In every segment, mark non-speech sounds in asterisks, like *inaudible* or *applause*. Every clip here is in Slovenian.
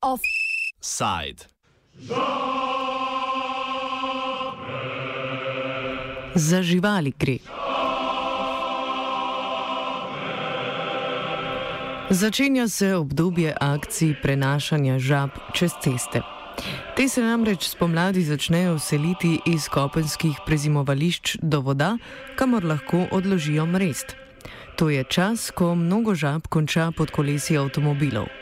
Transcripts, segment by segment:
Offside. Za živali gre. Začenja se obdobje akcij prenašanja žab čez ceste. Te se namreč spomladi začnejo seliti iz kopenskih prezimovališč do voda, kamor lahko odložijo mrest. To je čas, ko mnogo žab konča pod kolesi avtomobilov.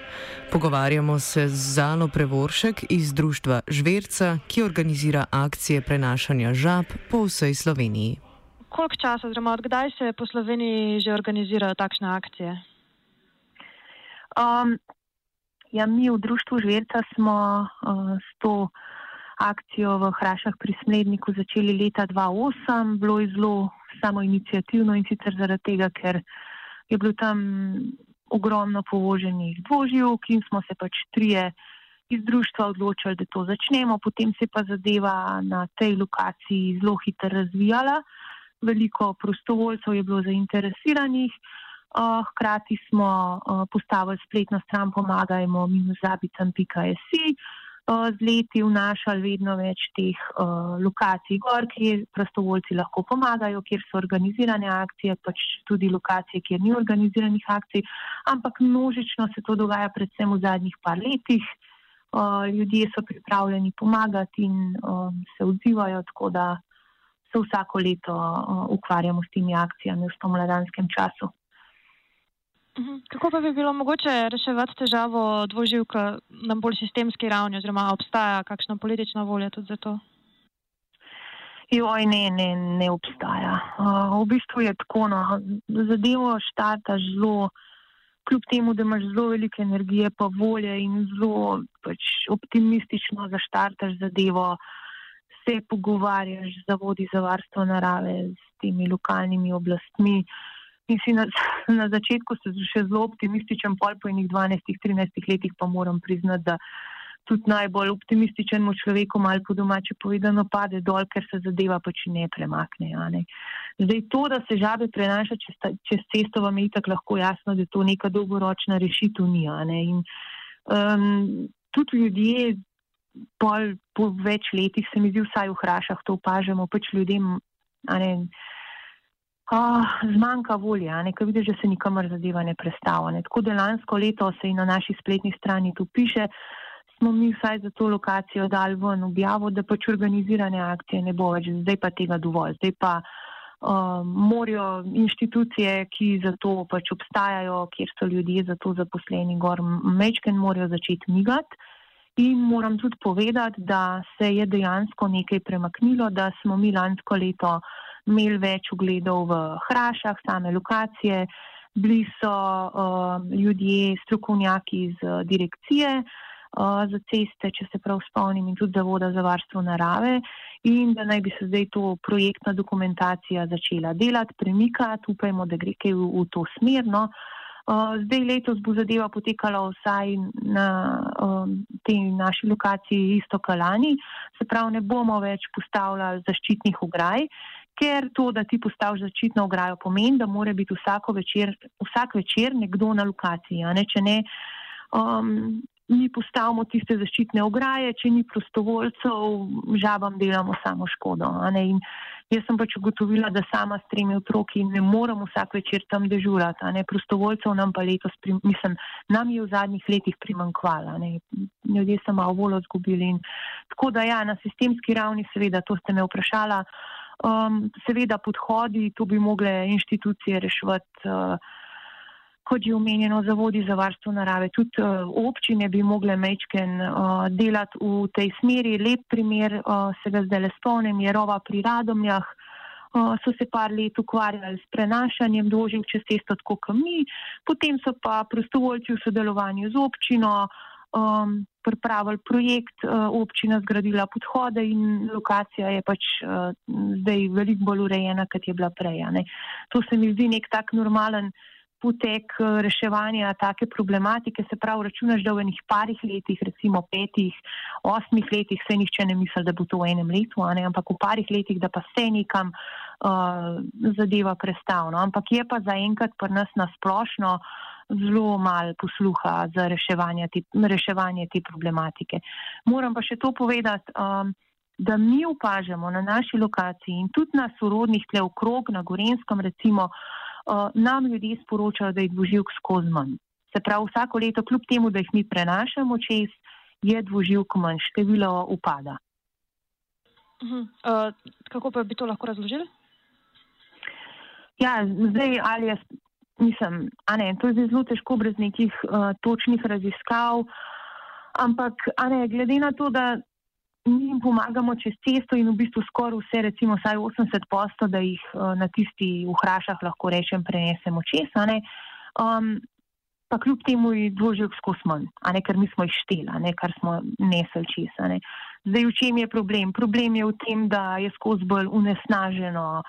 Pogovarjamo se z Zalo Prevoršek iz Društva Žverca, ki organizira akcije prenašanja žab po vsej Sloveniji. Koliko časa, oziroma odkdaj se po Sloveniji že organizirajo takšne akcije? Um, ja, mi v Društvu Žverca smo uh, s to akcijo v Hrašah pri Smledniku začeli leta 2008. Bilo je zelo samo inicijativno in sicer zaradi tega, ker je bilo tam ogromno povoženih dvoživk in smo se pač trije iz društva odločili, da to začnemo. Potem se pa zadeva na tej lokaciji zelo hitro razvijala. Veliko prostovoljcev je bilo zainteresiranih. Uh, hkrati smo uh, postavili spletno stran pomagajmo-zabicam.si, uh, z leti vnašali vedno več teh uh, lokacij gor, kjer prostovoljci lahko pomagajo, kjer so organizirane akcije, pač tudi lokacije, kjer ni organiziranih akcij, ampak množično se to dogaja predvsem v zadnjih par letih. Uh, ljudje so pripravljeni pomagati in uh, se odzivajo, tako da se vsako leto uh, ukvarjamo s temi akcijami v spomladanskem času. Mhm. Kako pa bi bilo mogoče reševati težavo dvoživka na bolj sistemski ravni, oziroma obstaja kakšna politična volja tudi za to? Joj, ne, ne, ne obstaja. Uh, v bistvu je tako, no, zadevo štata zelo, kljub temu, da imaš zelo veliko energije, pa volje in zelo pač, optimistično zaštartaš zadevo, se pogovarjaš z zavodi za varstvo narave, s temi lokalnimi oblastmi. Uh, In si na, *laughs* na začetku se še zelo optimističen, pol po enih 12-13 letih pa moram priznati, da tudi najbolj optimističnemu človeku malo po domače povedano pade dol, ker se zadeva pač ne premakne. Ne. Zdaj to, da se žabe prenaša čez, čez cesto, vam je itak lahko jasno, da to neka dolgoročna rešitev ni. In, um, tudi ljudje pol, po več letih, se mi zdi vsaj v hrašah, to opažamo, pač ljudem. Uh, zmanjka volje, nekaj vidiš, da se nikamor zadeva ne predstavlja. Tako da lansko leto se in na naši spletni strani tu piše, smo mi vsaj za to lokacijo dali ven objavo, da pač organizirane akcije ne bo več, zdaj pa tega dovolj. Zdaj pa uh, morajo inštitucije, ki za to pač obstajajo, kjer so ljudje za to zaposleni, gor mečken morajo začeti migati. In moram tudi povedati, da se je dejansko nekaj premaknilo, da smo mi lansko leto imeli več ogledov v Hrašah, same lokacije, bili so uh, ljudje, strokovnjaki iz uh, direkcije uh, za ceste, če se prav spomnim, in tudi Zavoda za varstvo narave, in da naj bi se zdaj to projektna dokumentacija začela delati, premikati, upajmo, da gre kaj v, v to smerno. Uh, zdaj letos bo zadeva potekala vsaj na um, tej naši lokaciji isto kalani, se pravi, ne bomo več postavljali zaščitnih ograj, ker to, da ti postaviš začitno ograjo, pomeni, da mora biti večer, vsak večer nekdo na lokaciji. Ne? Če ne, um, mi postavimo tiste zaščitne ograje, če ni prostovoljcev, žabam delamo samo škodo. Jaz sem pač ugotovila, da sama s tremi otroki ne morem vsak večer tam dežurati. Prostovoljcev nam pa letos, mislim, nam je v zadnjih letih primankvala. Ljudje so malo voljo izgubili. Tako da ja, na sistemski ravni, seveda, to ste me vprašala. Um, seveda podhodi, to bi mogle inštitucije reševati, uh, kot je omenjeno, zavodi za varstvo narave. Tudi uh, občine bi mogle mečken uh, delati v tej smeri. Lep primer uh, se ga zdaj le spomnim, je rova pri radomljah. Uh, so se par let ukvarjali s prenašanjem doživk čez cesto, tako kot mi, potem so pa prostovoljci v sodelovanju z občino uh, um, pripravili projekt, uh, občina zgradila podhode in lokacija je pač uh, zdaj veliko bolj urejena, kot je bila prej. To se mi zdi nek tak normalen potek uh, reševanja take problematike. Se pravi, računaš, da v enih parih letih, recimo petih, osmih letih, se nihče ne misli, da bo to v enem letu, ampak v parih letih, da pa se nekam uh, zadeva prestavno. Ampak je pa zaenkrat pri nas nasplošno zelo malo posluha za reševanje te, reševanje te problematike. Moram pa še to povedati, um, da mi opažamo na naši lokaciji in tudi na sorodnih tle okrog, na Gorenskem recimo, uh, nam ljudje sporočajo, da je dvoživk skozi manj. Se pravi, vsako leto, kljub temu, da jih mi prenašamo čez, je dvoživk manj, število upada. Uh -huh. uh, kako pa bi to lahko razložili? Ja, zdaj ali je, mislim, ne, to je zelo težko brez nekih uh, točnih raziskav, ampak ne, glede na to, da mi jim pomagamo čez cesto in v bistvu skoraj vse, recimo vsaj 80 posto, da jih uh, na tisti v hrašah lahko rečem prenesemo čez, um, pa kljub temu je dvoživk skozi manj, ker mi smo jih štela, kar smo nesel čez. Zdaj, v čem je problem? Problem je v tem, da je skozi bolj unesnaženo.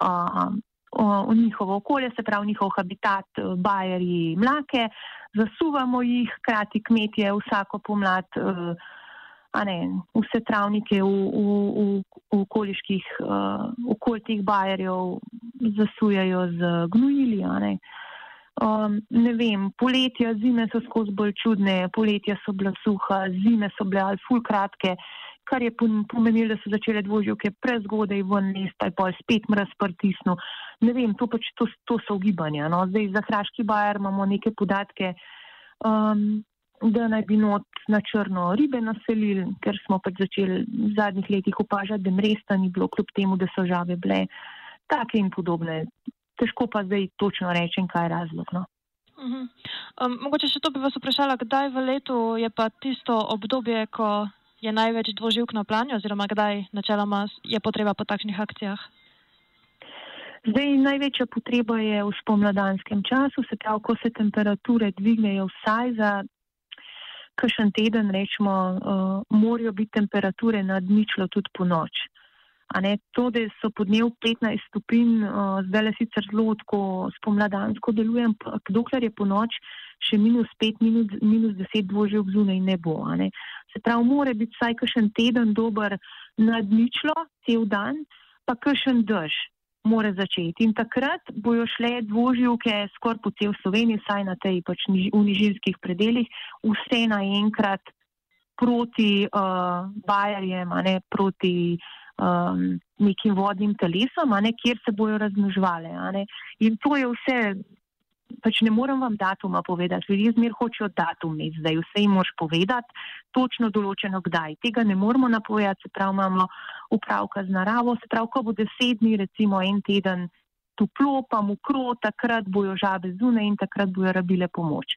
Uh, v njihovo okolje, se pravi njihov habitat, eh, bajeri, mlake, zasuvamo jih, krati kmetje vsako pomlad, eh, a ne, vse travnike v, v, v, v okoliških, eh, okoljih bajerjev zasujajo z gnojili, a ne. Um, ne vem, poletja, zime so skozi bolj čudne, poletja so bila suha, zime so bile ali ful kratke, kar je pomenilo, da so začele dvoživke prezgodaj ven mesta in pa spet mraz pritisnil. Ne vem, to, pač, to, to so ugibanja. No. Zdaj za Hraški bajer imamo neke podatke, um, da naj bi not na črno ribe naselili, ker smo pač začeli v zadnjih letih opažati, da mresta ni bilo, kljub temu, da so žave bile take in podobne. Težko pa zdaj točno rečem, kaj je razlog. No. Uh -huh. um, mogoče še to bi vas vprašala, kdaj v letu je pa tisto obdobje, ko je največ dvoživk na planju, oziroma kdaj načeloma je potreba po takšnih akcijah? Zdaj, največja potreba je v spomladanskem času, se pravi, ko se temperature dvignejo vsaj za kakšen teden, rečemo, uh, morajo biti temperature nad ničlo tudi po noč. Ne, to, da so podnev 15 stopinj, uh, zdaj le sicer zelo tako spomladansko delujem, dokler je po noč še minus 5, minus, minus 10 dvožev zunaj ne bo. Ne. Se pravi, mora biti vsaj kakšen teden dober nad ničlo, cel dan, pa kakšen dež mora začeti. In takrat bojo šle dvoživke skoraj po cel Sloveniji, vsaj na tej pač v nižinskih predeljih, vse naenkrat proti uh, bajarjem, a ne proti um, nekim vodnim telesom, ne, kjer se bojo razmnožvale. In to je vse, pač ne morem vam datuma povedati, ljudje zmer hočejo datum, zdaj vse jim moš povedati, točno določeno kdaj. Tega ne moramo napovedati, se pravi, imamo upravka z naravo, se pravi, ko bo deset dni, recimo en teden. Toplo, pa mokro, takrat bojo žabe zunaj in takrat bojo rabile pomoč.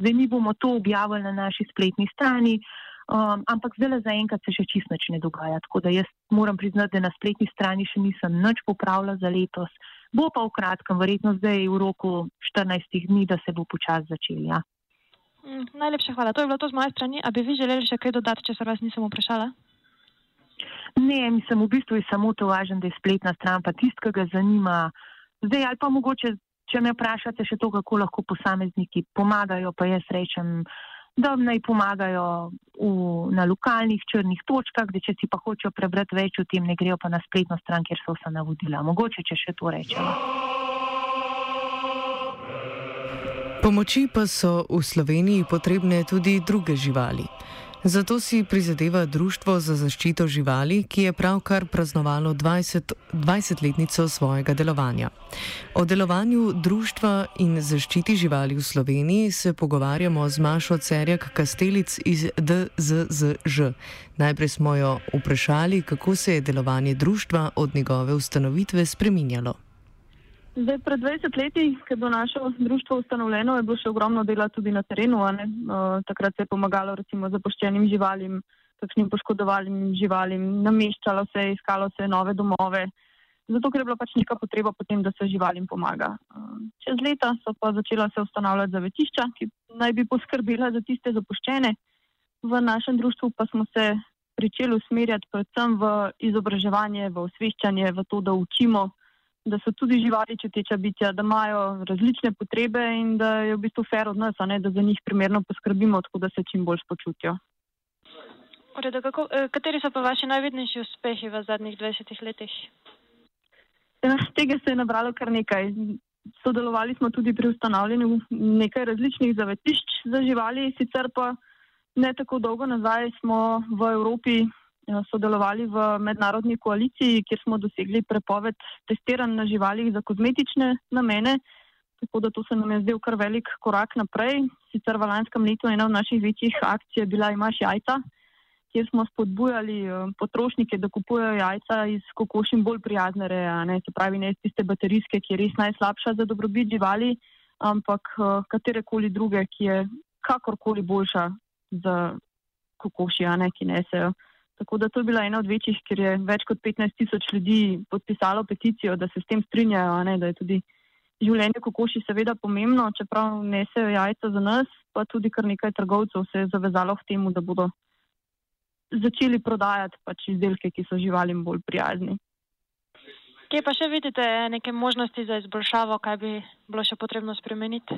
Zdaj mi bomo to objavili na naši spletni strani, uh, Um, ampak zdaj zaenkrat se še čist nič ne dogaja. Tako da jaz moram priznati, da na spletni strani še nisem nič popravila za letos. Bo pa v kratkem, verjetno zdaj v roku 14 dni, da se bo počasi začel. Ja. Mm, najlepša hvala. To je bilo to z moje strani. A bi vi želeli še kaj dodati, če se vas nisem vprašala? Ne, mislim, v bistvu je samo to važno, da je spletna stran, pa tist, ki ga zanima. Zdaj ali pa mogoče, če me vprašate še to, kako lahko posamezniki pomagajo, pa jaz rečem da naj pomagajo v, na lokalnih črnih točkah, da če si pa hočejo prebrati več o tem, ne grejo pa na spletno stran, kjer so vsa navodila. Mogoče, če še to rečemo. Pomoči pa so v Sloveniji potrebne tudi druge živali. Zato si prizadeva Društvo za zaščito živali, ki je pravkar praznovalo 20-letnico 20 svojega delovanja. O delovanju društva in zaščiti živali v Sloveniji se pogovarjamo z Mašo Cerjak Kastelic iz DZZŽ. Najprej smo jo vprašali, kako se je delovanje društva od njegove ustanovitve spreminjalo. Zdaj, pred 20 leti, ko je bilo naše društvo ustanovljeno, je bilo še ogromno dela tudi na terenu. Uh, takrat se je pomagalo recimo zapuščenim živalim, kakšnim poškodovanim živalim, nameščalo se je, iskalo se je nove domove. Zato, ker je bila pač neka potreba potem, da se živalim pomaga. Uh, čez leta so pa začela se ustanavljati zavetišča, ki naj bi poskrbela za tiste zapuščene. V našem društvu pa smo se pričeli usmerjati predvsem v izobraževanje, v osveščanje, v to, da učimo da so tudi živali čuteča bitja, da imajo različne potrebe in da je v bistvu fair od nas, ne, da za njih primerno poskrbimo, tako da se čim bolj spočutijo. Ureda, kako, eh, kateri so pa vaši najvidnejši uspehi v zadnjih 20 letih? Tega se je nabralo kar nekaj. Sodelovali smo tudi pri ustanavljanju nekaj različnih zavetišč za živali, sicer pa ne tako dolgo nazaj smo v Evropi sodelovali v mednarodni koaliciji, kjer smo dosegli prepoved testiranj na živalih za kozmetične namene. Tako da to se nam je zdel kar velik korak naprej. Sicer v lanskem letu ena od naših večjih akcij je bila Imaš jajca, kjer smo spodbujali eh, potrošnike, da kupujejo jajca iz kokošin bolj prijazne reje, se pravi ne iz tiste baterijske, ki je res najslabša za dobrobit živali, ampak eh, katerekoli druge, ki je kakorkoli boljša za kokoši, a ne ki nesejo. Tako da to je bila ena od večjih, ker je več kot 15 tisoč ljudi podpisalo peticijo, da se s tem strinjajo, ne, da je tudi življenje kokoši seveda pomembno, čeprav nesejo jajca za nas, pa tudi kar nekaj trgovcev se je zavezalo k temu, da bodo začeli prodajati pač izdelke, ki so živalim bolj prijazni. Kje pa še vidite neke možnosti za izboljšavo, kaj bi bilo še potrebno spremeniti?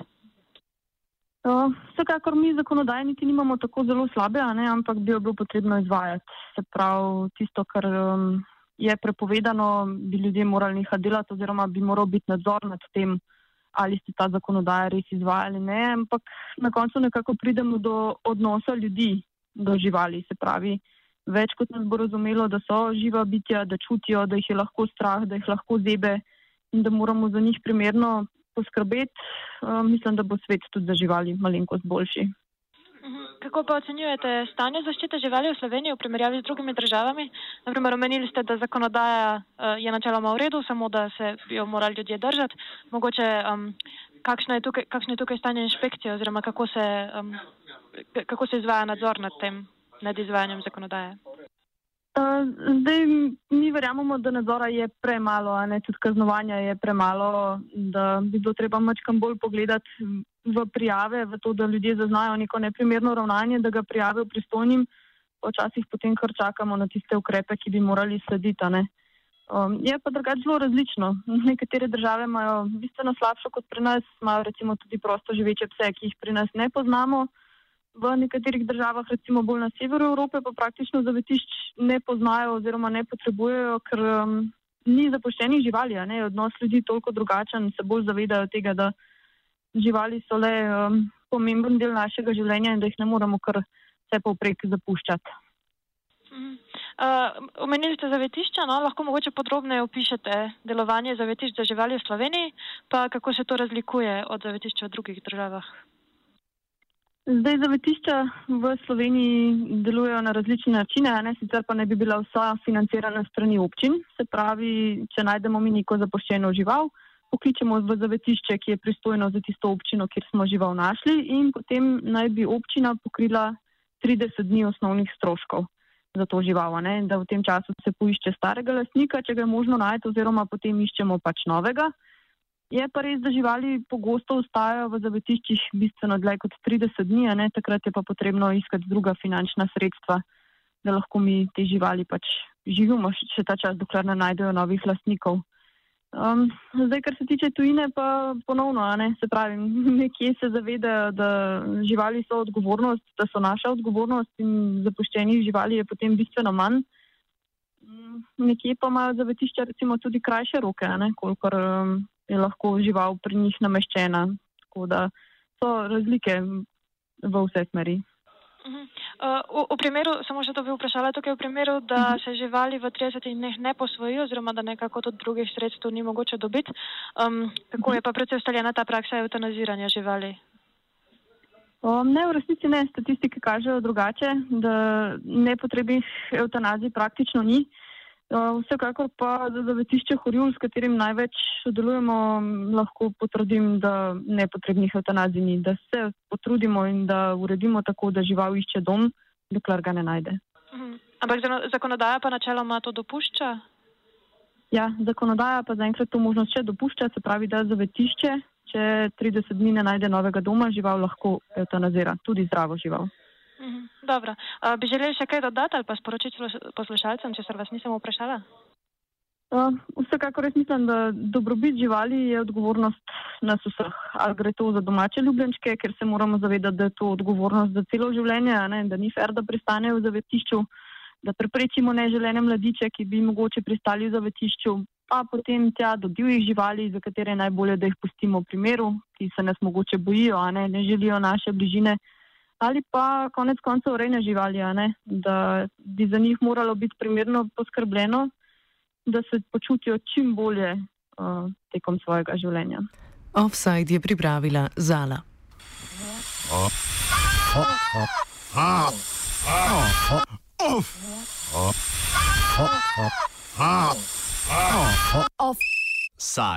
Uh, vsekakor mi zakonodaj niti nimamo tako zelo slabe, ne, ampak bi jo bilo potrebno izvajati. Se pravi, tisto, kar um, je prepovedano, bi ljudje morali nekaj delati oziroma bi moral biti nadzor nad tem, ali ste ta zakonodaj res izvajali. Ne, ampak na koncu nekako pridemo do odnosa ljudi do živali. Se pravi, več kot nas bo razumelo, da so živa bitja, da čutijo, da jih je lahko strah, da jih lahko zebe in da moramo za njih primerno poskrbeti. Uh, mislim, da bo svet tudi za živali malenkost boljši. Kako pa ocenjujete stanje zaščite živali v Sloveniji v primerjavi z drugimi državami? Naprimer, omenili ste, da zakonodaja uh, je načeloma v redu, samo da se jo morali ljudje držati. Mogoče, um, kakšno, je tukaj, kakšno je tukaj stanje inšpekcije oziroma kako se um, kako se izvaja nadzor nad tem, nad izvajanjem zakonodaje? Zdaj, mi verjamemo, da nadzora je premalo, a ne tudi kaznovanja je premalo, da bi bilo treba mačkam bolj pogledati v prijave, v to, da ljudje zaznajo neko neprimerno ravnanje, da ga prijavijo pristojnim, včasih potem kar čakamo na tiste ukrepe, ki bi morali slediti. Um, je pa drugače zelo različno. Nekatere države imajo bistveno slabšo kot pri nas, imajo recimo tudi prosto živeče pse, ki jih pri nas ne poznamo. V nekaterih državah, recimo bolj na severu Evrope, pa praktično zavetišč ne poznajo oziroma ne potrebujejo, ker um, ni zapoščenih živali. Odnos ljudi je toliko drugačen, se bolj zavedajo tega, da živali so le um, pomemben del našega življenja in da jih ne moramo kar vse povprek zapuščati. Uh, omenili ste zavetišča, no? lahko mogoče podrobneje opišete delovanje zavetišč za živali v Sloveniji, pa kako se to razlikuje od zavetišča v drugih državah. Zdaj zavetišča v Sloveniji delujejo na različne načine, ne? sicer pa ne bi bila vsa financirana strani občin. Se pravi, če najdemo mi neko zapoščeno žival, pokličemo v zavetišče, ki je pristojno za tisto občino, kjer smo žival našli in potem naj bi občina pokrila 30 dni osnovnih stroškov za to žival. Ne? Da v tem času se poišče starega lastnika, če ga je možno najti oziroma potem iščemo pač novega. Je pa res, da živali pogosto ostajajo v zavetiščih bistveno dlje kot 30 dni, ne? takrat je pa potrebno iskati druga finančna sredstva, da lahko mi te živali pač živimo še ta čas, dokler ne najdejo novih lastnikov. Um, zdaj, kar se tiče tujine, pa ponovno, ne? se pravi, *laughs* nekje se zavedajo, da živali so odgovornost, da so naša odgovornost in zapuščenih živali je potem bistveno manj. Mm, nekje pa imajo zavetišča recimo tudi krajše roke, kolikor um, je lahko žival pri njih nameščena. Tako da so razlike v vse smeri. Uh, v, v primeru, samo še to bi vprašala, tukaj v primeru, da mhm. se živali v 30 dneh ne posvojijo, oziroma da nekako tudi drugih sredstev ni mogoče dobiti, um, kako je pa predvsej ustaljena ta praksa eutanaziranja živali? Um, ne, v resnici ne. Statistike kažejo drugače, da nepotrebnih eutanazij praktično ni. Uh, vsekakor pa za zavetišče Horjul, s katerim največ sodelujemo, lahko potrdim, da nepotrebnih eutanazij ni, da se potrudimo in da uredimo tako, da žival išče dom, dokler ga ne najde. Mhm. Ampak zakonodaja pa načeloma to dopušča? Ja, zakonodaja pa zaenkrat to možnost še dopušča, se pravi, da zavetišče, če 30 dni ne najde novega doma, žival lahko eutanazira, tudi zdravo žival. Mhm, dobro. Uh, bi želeli še kaj dodati ali pa sporočiti poslušalcem, če se vas nisem vprašala? Uh, vsekakor res mislim, da dobrobit živali je odgovornost nas vseh. Ali gre to za domače ljubljenčke, ker se moramo zavedati, da je to odgovornost za celo življenje, ne, da ni fer, da pristanejo v zavetišču, da preprečimo neželene mladiče, ki bi mogoče pristali v zavetišču. pa potem tja do divjih živali, za katere je najbolje, da jih pustimo v primeru, ki se nas mogoče bojijo, a ne, ne želijo naše bližine ali pa konec koncev rejne živali, da bi za njih moralo biti primerno poskrbljeno, da se počutijo čim bolje uh, tekom svojega življenja. Offside je pripravila Zala. Oh. Oh. Oh. Oh. Oh. Oh. Oh. Oh. Oh. Offside.